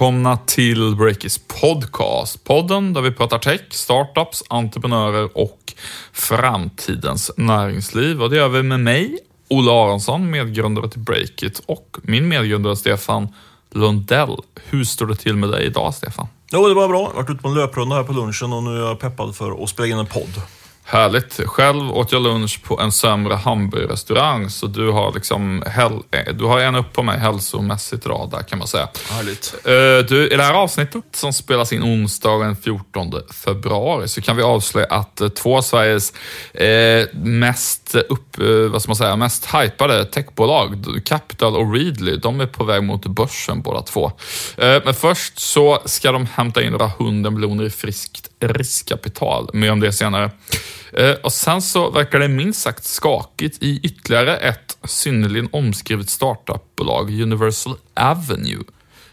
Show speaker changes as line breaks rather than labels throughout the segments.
Välkomna till Breakis podcast. Podden där vi pratar tech, startups, entreprenörer och framtidens näringsliv. Och det gör vi med mig, Olle Aronsson, medgrundare till Breakit och min medgrundare Stefan Lundell. Hur står det till med dig idag, Stefan?
Jo, det var bra. Jag har varit ute på en löprunda här på lunchen och nu är jag peppad för att spela in en podd.
Härligt. Själv åt jag lunch på en sämre hamburgerrestaurang, så du har liksom eh, du har en upp på mig hälsomässigt idag där kan man säga.
Härligt.
Uh, du, I det här avsnittet som spelas in onsdagen 14 februari så kan vi avslöja att uh, två av Sveriges uh, mest, upp, vad ska man säga, mest hypade techbolag, Capital och Readly, de är på väg mot börsen båda två. men först så ska de hämta in några hundra miljoner i friskt riskkapital. Mer om det senare. Eh, och sen så verkar det minst sagt skakigt i ytterligare ett synnerligen omskrivet startupbolag, Universal Avenue.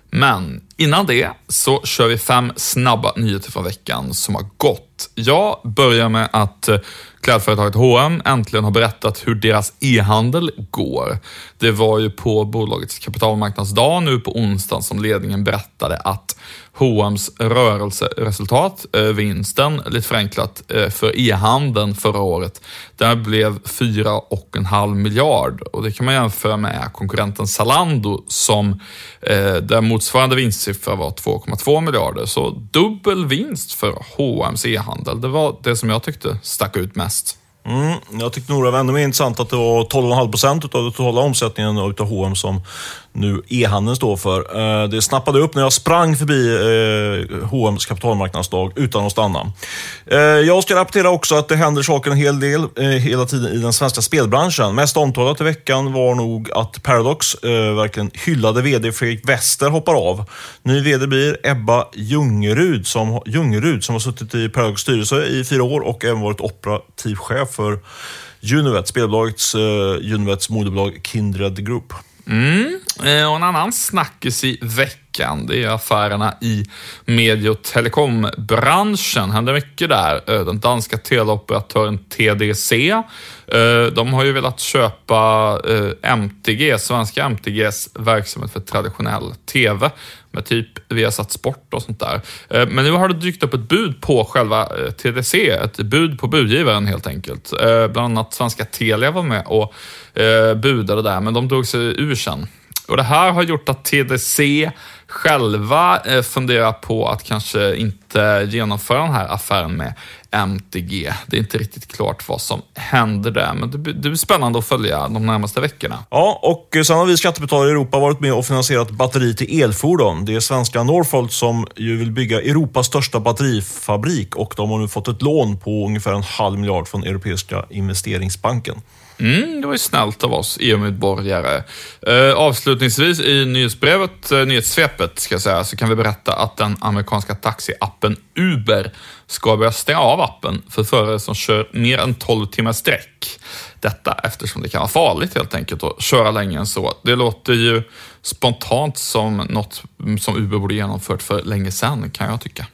Men innan det så kör vi fem snabba nyheter från veckan som har gått. Jag börjar med att eh, klädföretaget H&M äntligen har berättat hur deras e-handel går. Det var ju på bolagets kapitalmarknadsdag nu på onsdagen som ledningen berättade att H&M's rörelseresultat, eh, vinsten, lite förenklat, eh, för e-handeln förra året, där blev 4,5 miljard och det kan man jämföra med konkurrenten Zalando som där motsvarande vinst siffra var 2,2 miljarder. Så dubbel vinst för H&M's e-handel. Det var det som jag tyckte stack ut mest.
Mm, jag tyckte nog det var ännu mer intressant att det var 12,5 procent av den totala omsättningen av H&M som nu e-handeln står för. Eh, det snappade upp när jag sprang förbi eh, H&M's kapitalmarknadsdag utan att stanna. Eh, jag ska rapportera också att det händer saker en hel del hela tiden i den svenska spelbranschen. Mest omtalat i veckan var nog att Paradox verkligen hyllade VD Fredrik Wester hoppar av. Ny VD blir Ebba Ljungerud som, Ljungerud som har suttit i Paradox styrelse i fyra år och även varit operativ chef för Univet, spelbolagets Univets moderbolag Kindred Group.
Mm. Eh, och en annan snackis i veckan, det är affärerna i medie och telekombranschen. Händer mycket där. Eh, den danska teleoperatören TDC, eh, de har ju velat köpa eh, MTG, svenska MTGs verksamhet för traditionell TV med typ Viasat Sport och sånt där. Men nu har det dykt upp ett bud på själva TDC, ett bud på budgivaren helt enkelt. Bland annat svenska Telia var med och budade där, men de drog sig ur sen. Och det här har gjort att TDC själva eh, funderar på att kanske inte genomföra den här affären med MTG. Det är inte riktigt klart vad som händer där, men det, det blir spännande att följa de närmaste veckorna.
Ja, och eh, sen har vi skattebetalare i Europa varit med och finansierat batteri till elfordon. Det är svenska Northvolt som ju vill bygga Europas största batterifabrik och de har nu fått ett lån på ungefär en halv miljard från Europeiska investeringsbanken.
Mm, det var ju snällt av oss EU-medborgare. Eh, avslutningsvis i nyhetsbrevet, eh, nyhetssvepet ska jag säga, så kan vi berätta att den amerikanska taxiappen Uber ska börja stänga av appen för förare som kör mer än 12 timmar sträck. Detta eftersom det kan vara farligt helt enkelt att köra längre än så. Det låter ju spontant som något som Uber borde genomfört för länge sedan, kan jag tycka.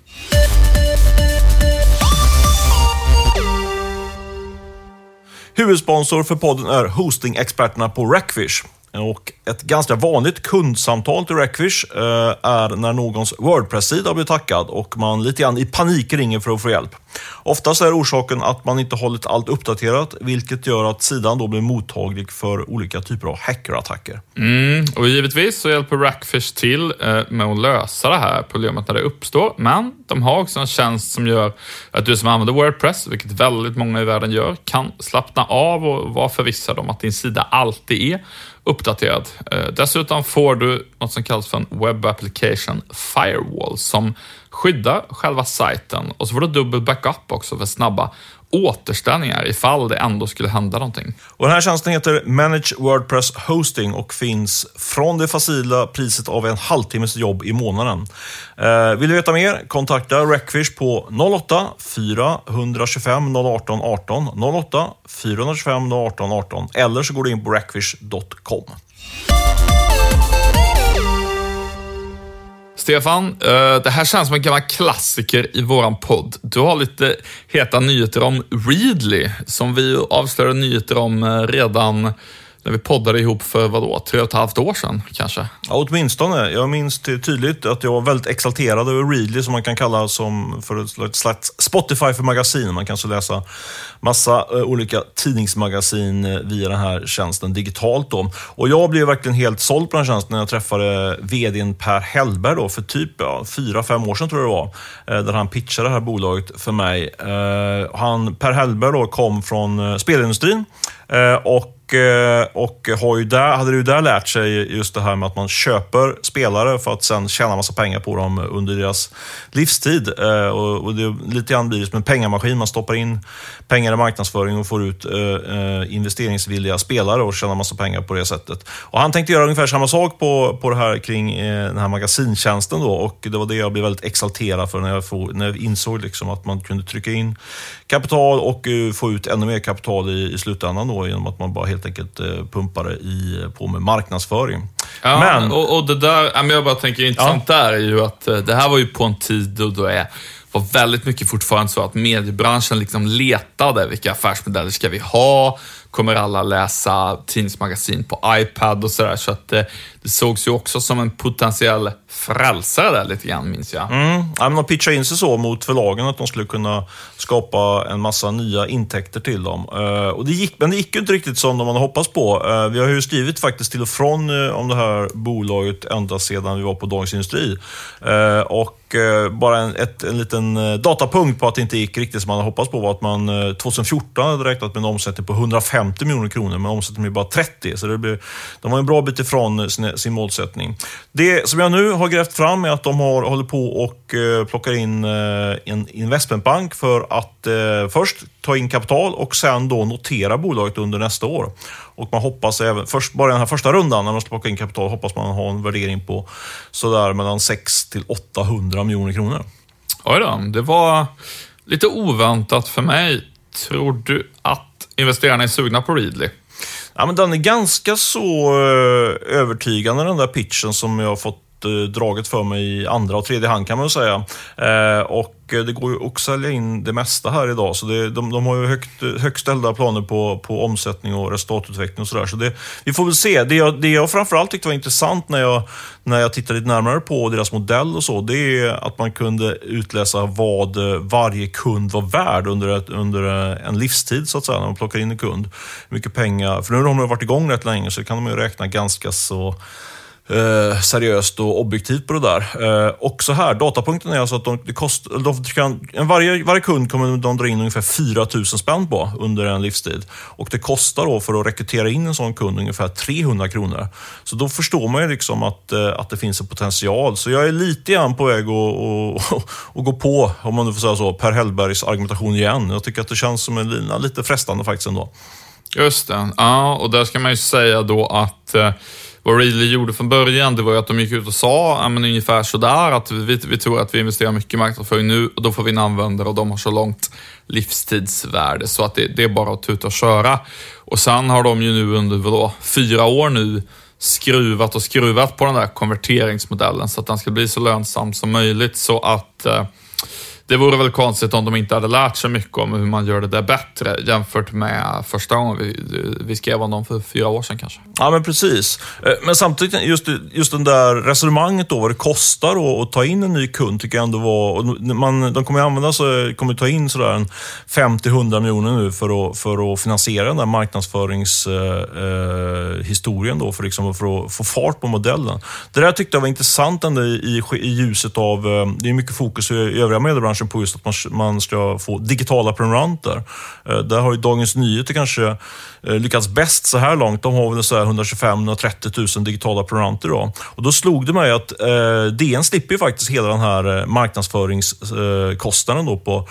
Huvudsponsor för podden är hostingexperterna på Rackfish. Och ett ganska vanligt kundsamtal till Rackfish eh, är när någons Wordpress-sida blir tackad och man lite grann i panik ringer för att få hjälp. Oftast är orsaken att man inte hållit allt uppdaterat, vilket gör att sidan då blir mottaglig för olika typer av hackerattacker.
Mm, och givetvis så hjälper Rackfish till eh, med att lösa det här problemet när det uppstår, men de har också en tjänst som gör att du som använder Wordpress, vilket väldigt många i världen gör, kan slappna av och vara förvissad om att din sida alltid är uppdaterad. Eh, dessutom får du något som kallas för en Web Application Firewall som skydda själva sajten och så får du dubbel backup också för snabba återställningar ifall det ändå skulle hända någonting.
Och den här tjänsten heter Manage Wordpress Hosting och finns från det facila priset av en halvtimmes jobb i månaden. Eh, vill du veta mer? Kontakta Recfish på 08 425 018 18 08 425 018 18 eller så går du in på recfish.com.
Stefan, eh, det här känns som en gammal klassiker i våran podd. Du har lite heta nyheter om Readly, som vi avslöjade nyheter om eh, redan när vi poddade ihop för vadå, tre och ett halvt år sedan kanske?
Ja, åtminstone. Jag minns tydligt att jag var väldigt exalterad över Readly, som man kan kalla som för ett slags Spotify för magasin. Man kan så läsa massa eh, olika tidningsmagasin eh, via den här tjänsten digitalt. Då. Och jag blev verkligen helt såld på den här tjänsten när jag träffade vdn Per Hellberg då, för typ ja, fyra, fem år sedan tror jag det var. Eh, där han pitchade det här bolaget för mig. han, per Hellberg då, kom från spelindustrin och Eh, och har ju där, hade ju där lärt sig just det här med att man köper spelare för att sen tjäna massa pengar på dem under deras livstid. Eh, och det är lite grann blir det som en pengamaskin. Man stoppar in pengar i marknadsföring och får ut eh, investeringsvilliga spelare och tjänar massa pengar på det sättet. Och han tänkte göra ungefär samma sak på, på det här kring den här magasintjänsten då och det var det jag blev väldigt exalterad för när jag, får, när jag insåg liksom att man kunde trycka in kapital och få ut ännu mer kapital i, i slutändan då genom att man bara helt enkelt eh, pumpade i, på med marknadsföring.
Ja, men, och, och det där, jag bara tänker intressant ja. där är ju att eh, det här var ju på en tid då det var väldigt mycket fortfarande så att mediebranschen liksom letade vilka affärsmodeller ska vi ha? kommer alla läsa tidningsmagasin på iPad och sådär. Så att det, sågs ju också som en potentiell frälsare där lite grann, minns jag.
Mm. Ja, men de pitchade in sig så mot förlagen att de skulle kunna skapa en massa nya intäkter till dem. Uh, och det gick, men det gick ju inte riktigt som de hade hoppats på. Uh, vi har ju skrivit faktiskt till och från uh, om det här bolaget ända sedan vi var på Dagens Industri. och bara en, ett, en liten datapunkt på att det inte gick riktigt som man hade hoppats på var att man 2014 hade räknat med en omsättning på 150 miljoner kronor, men omsättningen blev bara 30. Så det blev, de var en bra bit ifrån sina, sin målsättning. Det som jag nu har grävt fram är att de har, håller på och eh, plockar in eh, en investmentbank för att eh, först ta in kapital och sen då notera bolaget under nästa år. Och man hoppas även, först, bara den här första rundan när man ska plocka in kapital, hoppas man ha en värdering på sådär mellan 6 till 800 miljoner kronor.
Oj då, det var lite oväntat för mig. Tror du att investerarna är sugna på Readly?
Ja, men den är ganska så eh, övertygande den där pitchen som jag har fått draget för mig i andra och tredje hand kan man säga. Eh, och det går ju att sälja in det mesta här idag. Så det, de, de har ju högt, högt ställda planer på, på omsättning och resultatutveckling och sådär. Så det, vi får väl se. Det jag, det jag framförallt tyckte var intressant när jag, när jag tittade lite närmare på deras modell och så, det är att man kunde utläsa vad varje kund var värd under, ett, under en livstid, så att säga, när man plockar in en kund. Hur mycket pengar, för nu har de varit igång rätt länge, så kan de ju räkna ganska så eh, seriöst och objektivt på det där. Eh, och så här, datapunkten är alltså att de, det kost, de kan, varje, varje kund kommer de dra in ungefär 4 000 spänn på under en livstid. Och det kostar då för att rekrytera in en sån kund ungefär 300 kronor. Så då förstår man ju liksom att, eh, att det finns en potential. Så jag är lite grann på väg att gå på, om man nu får säga så, Per Hellbergs argumentation igen. Jag tycker att det känns som en lina, lite frestande faktiskt ändå.
Just det. Ja, och där ska man ju säga då att eh, vad Readly gjorde från början, det var ju att de gick ut och sa ja, men ungefär sådär att vi, vi tror att vi investerar mycket i marknadsföring nu och då får vi en användare och de har så långt livstidsvärde så att det, det är bara att tuta och köra. Och sen har de ju nu under vadå, fyra år nu skruvat och skruvat på den där konverteringsmodellen så att den ska bli så lönsam som möjligt så att eh, det vore väl konstigt om de inte hade lärt sig mycket om hur man gör det där bättre jämfört med första gången vi, vi skrev om dem för fyra år sedan kanske.
Ja, men precis. Eh, men samtidigt, just, just den där resonemanget då, vad det kostar att ta in en ny kund, tycker jag ändå var... Man, de kommer ju använda sig, kommer ta in sådär en 50-100 miljoner nu för att, för att finansiera den där marknadsföringshistorien eh, eh då, för, liksom, för att få fart på modellen. Det där tyckte jag var intressant ändå i, i ljuset av, eh, det är mycket fokus i övriga mediebranschen branschen på just att man, man ska få digitala prenumeranter. Eh, där har ju Dagens Nyheter kanske eh, lyckats bäst så här långt. De har väl 125-130 000 digitala prenumeranter idag. Och då slog det mig att eh, DN slipper ju faktiskt hela den här eh, marknadsföringskostnaden då på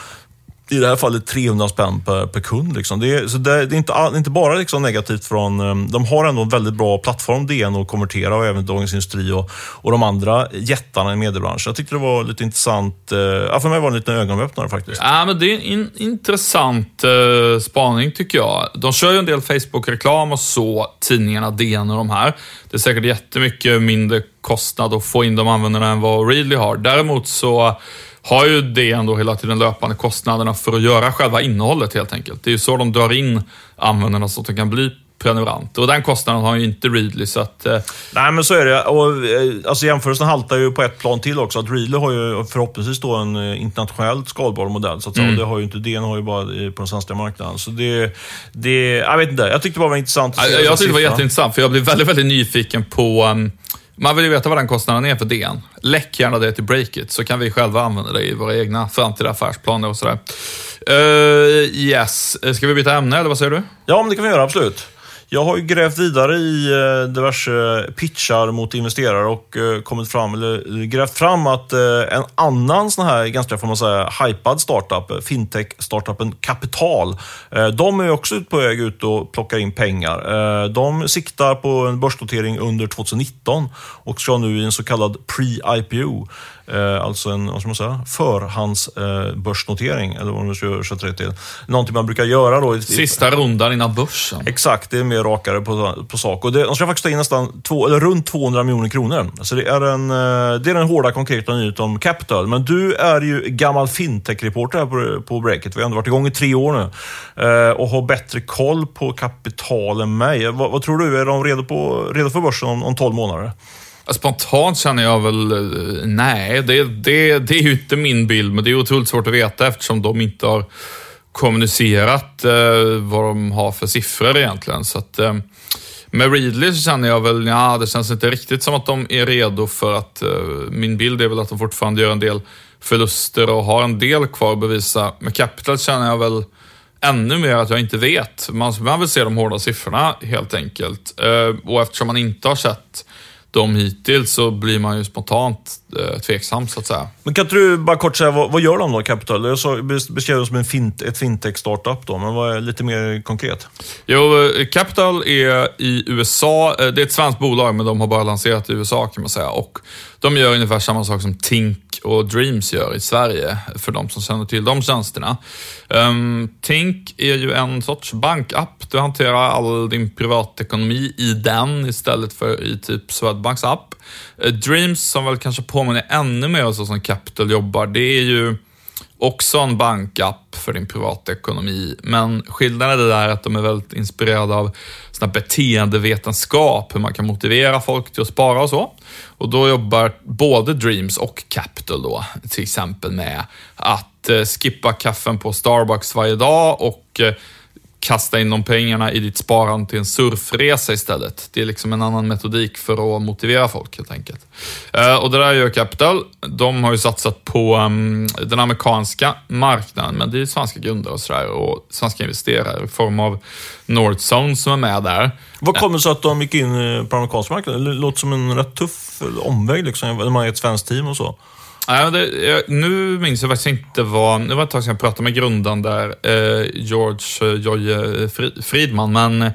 i det här fallet 300 spänn per, per kund. Liksom. Det, är, så det, det är inte, inte bara liksom negativt från... Eh, de har ändå en väldigt bra plattform, DN, att konvertera och även Dagens Industri och, och de andra jättarna i mediebranschen. Jag tyckte det var lite intressant. Eh, ja, för mig var det en liten ögonöppnare faktiskt.
Ja, men det är en in, intressant uh, spaning tycker jag. De kör ju en del Facebook-reklam och så, tidningarna, DN och de här. Det är säkert jättemycket mindre kostnad att få in de användarna än vad Readly har. Däremot så har ju det ändå hela tiden löpande kostnaderna för att göra själva innehållet helt enkelt. Det är ju så de drar in användarna så att det kan bli prenumerant. Och den kostnaden har ju inte Readly, så att... Eh...
Nej, men så är det. Och, eh, alltså, jämförelsen haltar ju på ett plan till också. Att Readly har ju förhoppningsvis då en eh, internationellt skalbar modell. Så att mm. det har ju inte DN har ju bara på den svenska marknaden. Så det, det, jag vet inte, jag tyckte det bara var intressant.
Att se jag, jag tyckte det var jätteintressant, för jag blev väldigt, väldigt nyfiken på um, man vill ju veta vad den kostnaden är för DN. Läck gärna det till Breakit, så kan vi själva använda det i våra egna framtida affärsplaner och sådär. Uh, yes, ska vi byta ämne eller vad säger du?
Ja, men det kan vi göra, absolut. Jag har ju grävt vidare i eh, diverse pitchar mot investerare och eh, kommit fram, eller eh, grävt fram att en annan sån här, ganska får man säga, hypad startup, fintech-startupen Kapital, de är också på väg ut och plockar in pengar. De siktar på en börsnotering under 2019 och ska nu i en så kallad pre-IPO. Eh, alltså en vad ska man säga, förhandsbörsnotering, eh, eller vad man ska översätta det till. Någonting man brukar göra då.
Sista rundan innan börsen.
Exakt, det är mer rakare på, på sak. Och det, de ska faktiskt ta in nästan två, eller runt 200 miljoner kronor. Så det är, en, eh, det är den hårda konkreta nyheten om Capital. Men du är ju gammal fintech-reporter här på, på Breakit. Vi har ändå varit igång i tre år nu och har bättre koll på kapital än mig. Vad, vad tror du? Är de redo, på, redo för börsen om, om 12 månader?
Spontant känner jag väl, eh, nej, det, det, det är ju inte min bild, men det är otroligt svårt att veta eftersom de inte har kommunicerat eh, vad de har för siffror egentligen. Så att, eh, med Readly så känner jag väl, ja, det känns inte riktigt som att de är redo för att, eh, min bild är väl att de fortfarande gör en del förluster och har en del kvar att bevisa. Med Capital känner jag väl ännu mer att jag inte vet. Man, man vill se de hårda siffrorna helt enkelt. Eh, och eftersom man inte har sett dem hittills så blir man ju spontant eh, tveksam så att säga.
Men kan inte du bara kort säga, vad, vad gör de då, Capital? Jag beskrev det som en fint, ett fintech-startup då, men vad är lite mer konkret?
Jo, eh, Capital är i USA. Eh, det är ett svenskt bolag, men de har bara lanserat i USA kan man säga. Och de gör ungefär samma sak som Tink och Dreams gör i Sverige, för de som känner till de tjänsterna. Um, Tink är ju en sorts bankapp. Du hanterar all din privatekonomi i den istället för i typ Swedbanks app. Uh, Dreams, som väl kanske påminner ännu mer så som Capital jobbar, det är ju också en bankapp för din privatekonomi, men skillnaden är det där att de är väldigt inspirerade av såna beteendevetenskap, hur man kan motivera folk till att spara och så. Och då jobbar både Dreams och Capital då, till exempel med att eh, skippa kaffen på Starbucks varje dag och eh, kasta in de pengarna i ditt sparande till en surfresa istället. Det är liksom en annan metodik för att motivera folk helt enkelt. Eh, och det där gör Capital. De har ju satsat på ehm, den amerikanska marknaden, men det är svenska grundare och sådär och svenska investerare i form av Northzone som är med där.
Vad kommer det sig att de gick in eh, på amerikanska marknaden? Det låter som en rätt tuff omväg, liksom, när man är ett svenskt team och så.
Ja, det, nu minns jag faktiskt inte vad... Det var ett tag sedan jag pratade med grundaren där, eh, George eh, Joje Fridman, men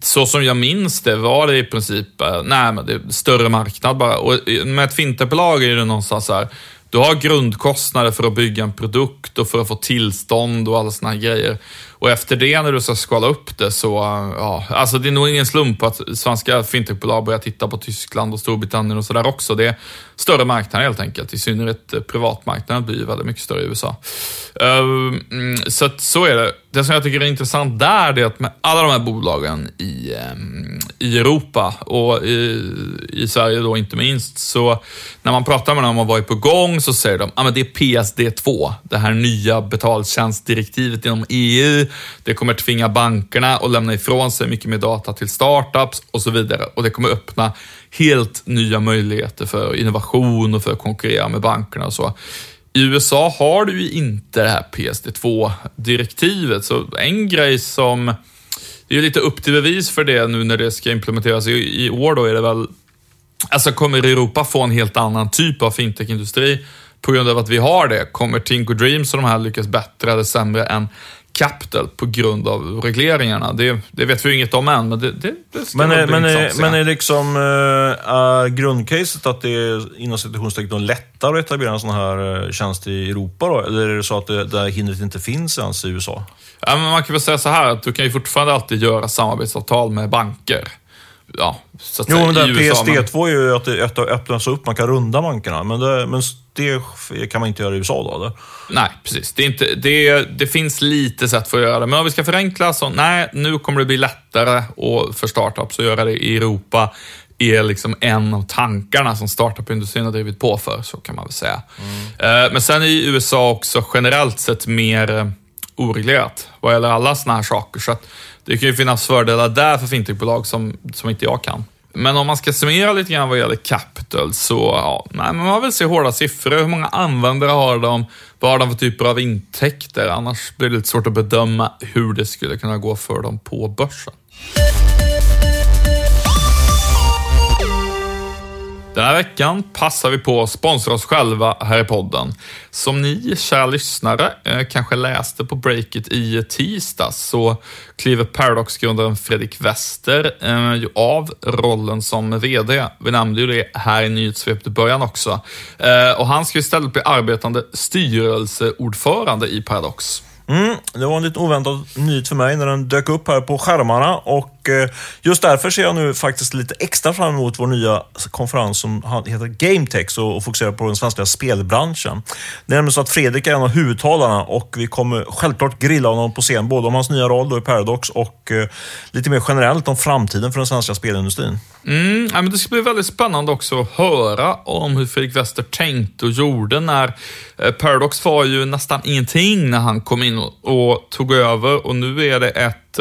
så som jag minns det var det i princip, eh, nej men det är större marknad bara. Och eh, med ett fintechbolag är det någonstans så här, du har grundkostnader för att bygga en produkt och för att få tillstånd och alla såna här grejer. Och efter det, när du ska skala upp det, så... Eh, ja, alltså det är nog ingen slump att svenska fintechbolag börjar titta på Tyskland och Storbritannien och sådär också. Det större marknader helt enkelt. I synnerhet eh, privatmarknaden blir ju väldigt mycket större i USA. Ehm, mm, så att, så är det. Det som jag tycker är intressant där, det är att med alla de här bolagen i, ehm, i Europa och i, i Sverige då inte minst, så när man pratar med dem om vad är på gång så säger de att ah, det är PSD2, det här nya betaltjänstdirektivet inom EU det kommer tvinga bankerna att lämna ifrån sig mycket mer data till startups och så vidare. Och det kommer öppna helt nya möjligheter för innovation och för att konkurrera med bankerna och så. I USA har du ju inte det här PSD2-direktivet, så en grej som... Det är lite upp till bevis för det nu när det ska implementeras. I, i år då är det väl... Alltså kommer Europa få en helt annan typ av fintech-industri på grund av att vi har det? Kommer Tinko Dreams och de här lyckas bättre eller sämre än Capital på grund av regleringarna. Det, det vet vi ju inget om än, men det, det, det ska
men, är, men, är, men är liksom äh, grundcaset att det är inom citationstecken lättare att etablera en sån här äh, tjänst i Europa då? Eller är det så att det, det här hindret inte finns ens i USA?
Ja, men man kan väl säga så här att du kan ju fortfarande alltid göra samarbetsavtal med banker. Ja, så att
Jo,
säga,
men där
i USA, men-
PSD2 är ju att det att det öppnas upp, man kan runda bankerna. Men det, men det kan man inte göra i USA då, eller?
Nej, precis. Det, är inte, det, det finns lite sätt för att göra det, men om vi ska förenkla så, nej, nu kommer det bli lättare och för startups att göra det i Europa är liksom en av tankarna som startup-industrin har drivit på för, så kan man väl säga. Eh, Men sen i USA också generellt sett mer eh, oreglerat vad gäller alla såna här saker. Så att det kan ju finnas fördelar där för fintechbolag som, som inte jag kan. Men om man ska summera lite grann vad gäller capital så, ja, nej, men man vill se hårda siffror. Hur många användare har de? Vad har de för typer av intäkter? Annars blir det lite svårt att bedöma hur det skulle kunna gå för dem på börsen. Den här veckan passar vi på att sponsra oss själva här i podden. Som ni, kära lyssnare, eh, kanske läste på breaket i tisdags så kliver Paradox-grundaren Fredrik Wester eh, av rollen som VD. Vi nämnde ju det här i nyhetssvepet i början också. Eh, och han ska istället bli arbetande styrelseordförande i Paradox.
Mm, det var en lite oväntad nyhet för mig när den dök upp här på skärmarna och Eh, just därför ser jag nu faktiskt lite extra fram emot vår nya konferens som heter GameTex och fokuserar på den svenska spelbranschen. Det är nämligen så att Fredrik är en av huvudtalarna och vi kommer självklart grilla honom på scen, både om hans nya roll då i Paradox och eh, lite mer generellt om framtiden för den svenska spelindustrin.
Mm, ja, men det ska bli väldigt spännande också att höra om hur Fredrik Wester tänkte och gjorde när eh, Paradox var ju nästan ingenting när han kom in och, tog över och nu är det ett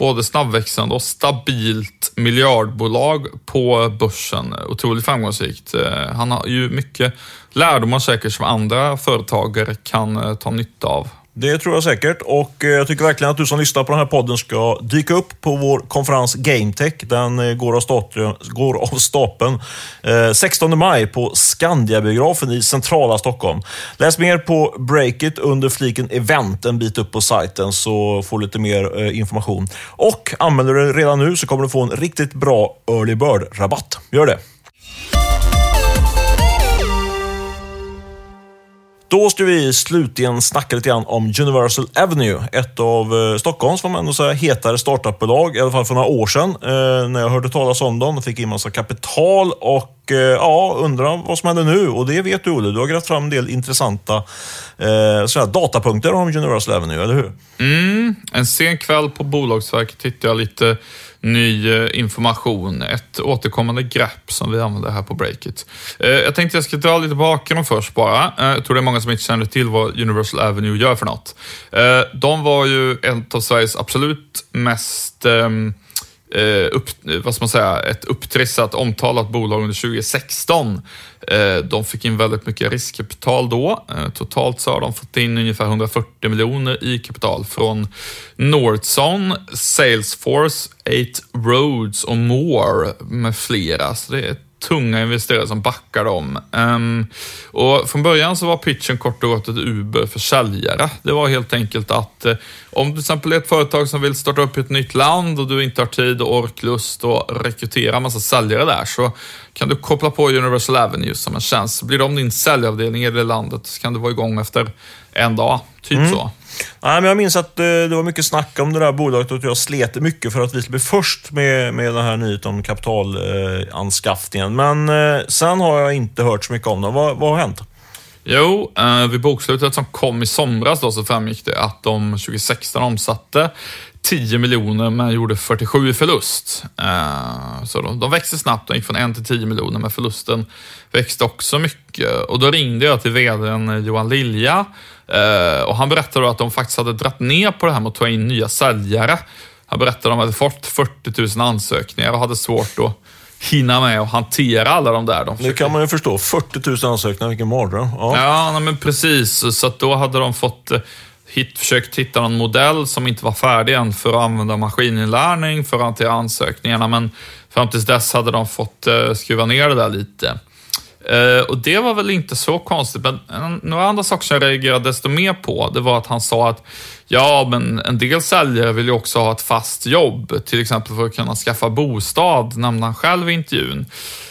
både snabbväxande och stabilt miljardbolag på börsen. Otroligt framgångsrikt. Eh, han har ju mycket lärdomar säkert som andra företagare kan eh, ta nytta av.
Det tror jag säkert och eh, jag tycker verkligen att du som lyssnar på den här podden ska dyka upp på vår konferens GameTech. Den eh, går av, stapeln, går av stapeln eh, 16 maj på Skandiabiografen i centrala Stockholm. Läs mer på Breakit under fliken event en bit upp på sajten så får du lite mer information. Och anmäler du dig redan nu så kommer du få en riktigt bra early bird-rabatt. Gör det! Då ska vi slutligen snacka lite grann om Universal Avenue. Ett av eh, Stockholms, får man ändå säga, hetare startupbolag. I alla fall för några år sedan. Eh, när jag hörde talas om dem. De fick in massa kapital och och eh, ja, undrar vad som händer nu. Och det vet du Olle. Du har grävt fram en del intressanta eh, sådär, datapunkter om Universal Avenue, eller hur?
Mm, en sen kväll på Bolagsverket hittade jag lite ny eh, information. Ett återkommande grepp som vi använder här på Breakit. Eh, Jag tänkte jag ska dra lite bakgrund först bara. Eh, Jag tror det är många som inte känner till vad Universal Avenue gör för något. Eh, De var ju ett av Sveriges absolut mest ehm, eh, upp, eh, vad ska man säga, ett upptrissat, omtalat bolag under 2016. Eh, de fick in väldigt mycket riskkapital då. Eh, totalt så har de fått in ungefär 140 miljoner i kapital från Nordson, Salesforce, 8 Roads och More med flera. Så det är tunga investerare som backar dem. Ehm, och från början så var pitchen kort och gott ett Uber för säljare. Det var helt enkelt att eh, om du till exempel är ett företag som vill starta upp i ett nytt land och du inte har tid och ork, lust att rekrytera en massa säljare där så kan du koppla på Universal Avenue som en tjänst. Blir de din säljavdelning i det landet så kan du vara igång efter en dag. Typ så.
Nej, men jag minns att eh, det var mycket snack om det där bolaget och att jag slet mycket för att vi skulle bli först med, med den här nyheten om kapitalanskaffningen. Men eh, sen har jag inte hört så mycket om det. Vad, vad har hänt?
Jo, eh, vid bokslutet som kom i somras då så framgick det att de 2016 omsatte 10 miljoner men gjorde 47 i förlust. Eh, så de, de växte snabbt, de gick från 1 till 10 miljoner men förlusten växte också mycket. Och då ringde jag till vdn eh, Johan Lilja eh, och han berättade att de faktiskt hade dratt ner på det här med att ta in nya säljare. Han berättade att de hade fått 40 000 ansökningar och hade svårt att hinna med och hantera alla de där. De
Det kan man ju förstå. 40 000 ansökningar, vilken mardröm. Ja.
Ja, nej, men precis. Så då hade de fått eh, hit, försökt hitta någon modell som inte var färdig än för att använda maskininlärning för att hantera ansökningarna. Men fram tills dess hade de fått eh, skruva ner det där lite. Eh, och det var väl inte så konstigt, men en, några andra saker som jag reagerade desto mer på, det var att han sa att ja, men en del säljare vill ju också ha ett fast jobb, till exempel för att kunna skaffa bostad, nämnde han själv i intervjun.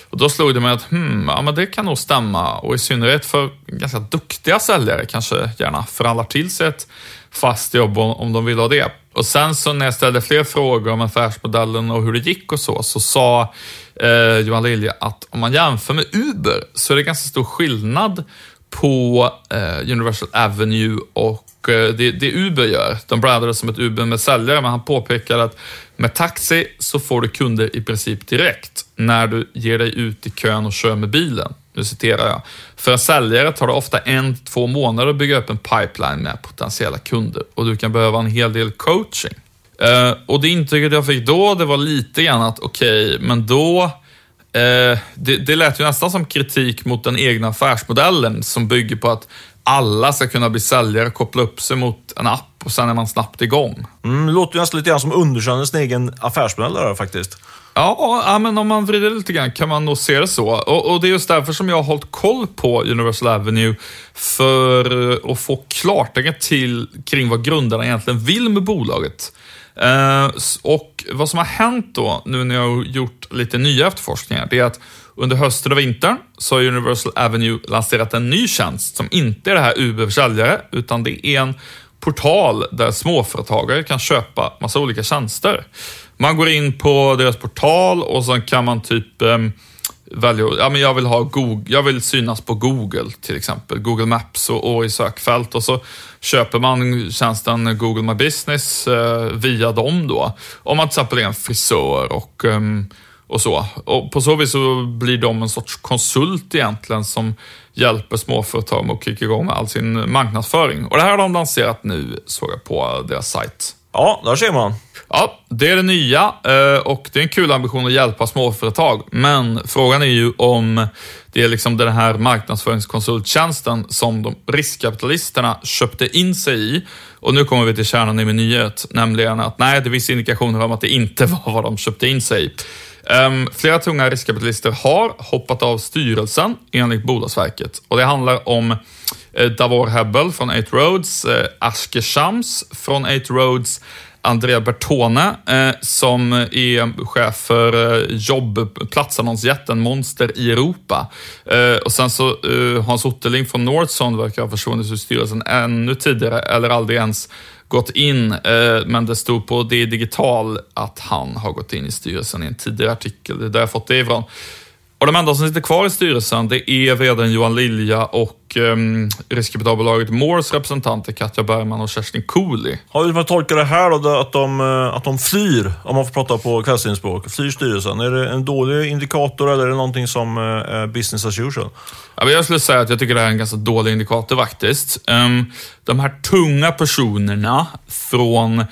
Och då slog det mig att hmm, ja, men det kan nog stämma och i synnerhet för ganska duktiga säljare kanske gärna förhandlar till sig ett fast jobb om, de vill ha det. Och sen så när jag ställde fler frågor om affärsmodellen och hur det gick och så, så sa eh, Johan Lilja att om man jämför med Uber så är det ganska stor skillnad på eh, Universal Avenue och eh, det, det Uber gör. De brandade som ett Uber med säljare, men han påpekar att med taxi så får du kunder i princip direkt när du ger dig ut i kön och kör med bilen. Nu citerar jag. För en säljare tar det ofta en, två månader att bygga upp en pipeline med potentiella kunder och du kan behöva en hel del coaching. Eh, och det intrycket jag fick då, det var lite grann att okej, okay, men då uh, det, det lät ju nästan som kritik mot den egna affärsmodellen som bygger på att alla ska kunna bli säljare, koppla upp sig mot en app och sen är man snabbt igång.
Mm, det låter ju nästan lite grann som underkänner sin egen affärsmodell där faktiskt.
Ja, ja, men om man vrider lite grann kan man nog se det så. Och, och, det är just därför som jag har hållit koll på Universal Avenue för att få klartecken till kring vad grundarna egentligen vill med bolaget. Eh, och vad som har hänt då, nu när jag har gjort lite nya efterforskningar, det är att under hösten och vintern så har Universal Avenue lanserat en ny tjänst som inte är det här Uber-försäljare, utan det är en portal där småföretagare kan köpa massa olika tjänster. Man går in på deras portal och sen kan man typ ehm, väljer välja, ja men jag vill ha Google, jag vill synas på Google till exempel, Google Maps och, och i sökfält och så köper man tjänsten Google My Business eh, via dem då. Om man till exempel är en frisör och, eh, och så. Och på så vis så blir de en sorts konsult egentligen som hjälper småföretag med att kicka igång med all sin marknadsföring. Och det här har de lanserat nu, såg jag på deras sajt.
Ja, där ser man.
Ja, det är det nya eh, och det är en kul ambition att hjälpa småföretag. Men frågan är ju om det är liksom den här marknadsföringskonsulttjänsten som de riskkapitalisterna köpte in sig i. Och nu kommer vi till kärnan i min nyhet, nämligen att nej, det finns indikationer om att det inte var vad de köpte in sig i. Um, flera tunga riskkapitalister har hoppat av styrelsen enligt Bolagsverket och det handlar om Eh, Davor Hebel från 8 Roads, eh, Ashke Shams från 8 Roads, Andrea Bertone eh, som är chef för eh, jobbplatsannonsjätten Monster i Europa. Eh, och sen så eh, Hans Otterling från Northson verkar ha försvunnit ur styrelsen ännu tidigare eller aldrig ens gått in, eh, men det stod på det digital att han har gått in i styrelsen i en tidigare artikel. Det är där jag fått det ifrån. Och de enda som sitter kvar i styrelsen, det är vdn Johan Lilja och um, riskkapitalbolaget Moores representanter Katja Bergman och Kerstin Cooley.
Har vi fått tolka det här då, att de, eh, att de flyr, om man får prata på kvällstidningsspråk, flyr styrelsen? Är det en dålig indikator eller är det någonting som eh, är business as usual?
Ja, jag skulle säga att jag tycker det här är en ganska dålig indikator faktiskt. Um, de här tunga personerna från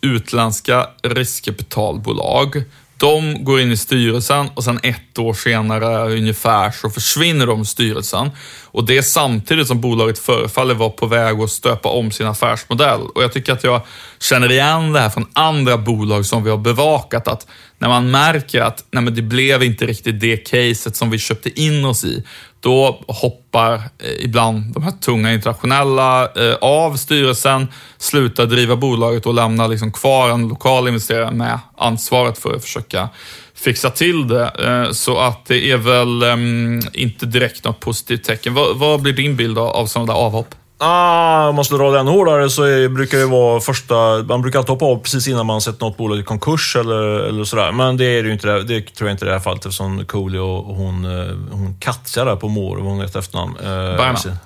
utländska riskkapitalbolag de går in i styrelsen och sen ett år senare ungefär så försvinner de ur styrelsen. Och det är samtidigt som bolaget förefaller vara på väg att stöpa om sin affärsmodell. Och jag tycker att jag känner igen det här från andra bolag som vi har bevakat. Att när man märker att nej men det blev inte riktigt det caset som vi köpte in oss i, då hoppar eh, ibland de här tunga internationella eh, av styrelsen, slutar driva bolaget och lämnar liksom kvar en lokal investerare med ansvaret för att försöka fixa till det. Eh, så att det är väl ehm, inte direkt något positivt tecken. Vad, blir din bild av sådana där avhopp?
Ah, om man dra det ännu hårdare så är, brukar det vara första... Man brukar alltid hoppa av precis innan man sett något bolag i konkurs eller, eller sådär. Men det är det ju inte. Det, det tror jag inte i det här fallet eftersom Cooley och, hon, eh, hon Katja där på Mår, vad hon heter efternamn.
Eh,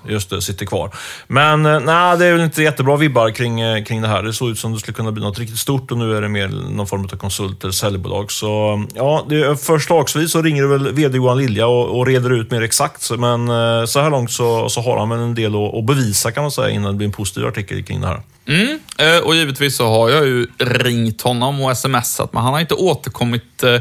just det, sitter kvar. Men eh, nej, det är väl inte jättebra vibbar kring, eh, kring det här. Det såg ut som det skulle kunna bli något riktigt stort och nu är det mer någon form av konsult eller säljbolag. Så ja, det, förslagsvis så ringer du väl VD Johan Lilja och, och reder ut mer exakt. Men eh, så här långt så, så har han väl en del att, att bevisa gissa kan man säga innan det blir en positiv artikel kring det här.
Mm, eh, och givetvis så har jag ju ringt honom och smsat, men han har inte återkommit eh,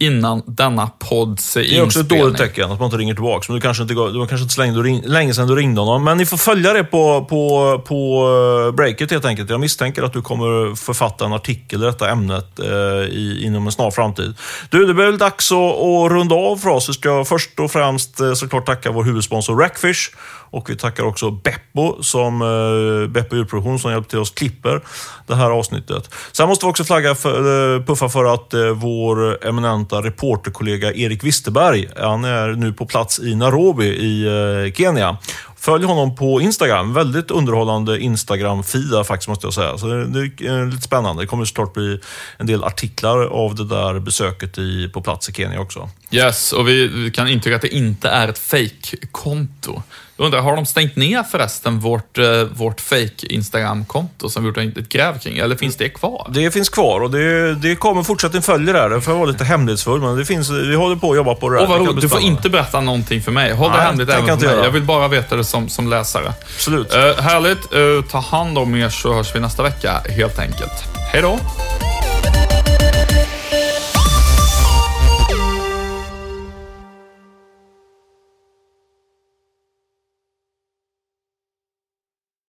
innan denna podds
Det är också ett dåligt tecken att man inte ringer tillbaka. Men du kanske inte, det var kanske inte så länge, ring, länge sedan du ringde honom. Men ni får följa det på, på, på eh, breaket helt enkelt. Jag misstänker att du kommer författa en artikel i detta ämnet eh, i, inom en snar framtid. Du, det blir väl dags att, att runda av för oss. Vi ska först och främst såklart tacka vår huvudsponsor Rackfish. Och vi tackar också Beppo, som, eh, Beppo Djurproduktion, som hjälpte oss klipper det här avsnittet. Sen måste vi också flagga för, eh, puffa för att eh, vår eminenta reporterkollega Erik Wisterberg. Han är nu på plats i Nairobi i eh, Kenya. Följ honom på Instagram. Väldigt underhållande Instagram-fida faktiskt, måste jag säga. Så det, det är eh, lite spännande. Det kommer såklart bli en del artiklar av det där besöket i, på plats i Kenya också.
Yes, och vi, kan intyga att det inte är ett fake-konto. Jag undrar, har de stängt ner förresten vårt, eh, vårt fake Instagram-konto som vi gjort ett gräv kring? Eller finns det kvar?
Det finns kvar och det, det kommer fortsättning följer där. Det får vara lite hemlighetsfull, men det finns, vi håller på att jobba på det Det
roligt.
bli
Du får inte berätta någonting för mig. Håll det
Nej,
hemligt
tänker
även för mig.
göra.
Jag vill bara veta det som, som läsare.
Absolut.
Eh, härligt. Eh, ta hand om er så hörs vi nästa vecka, helt enkelt. Hej då!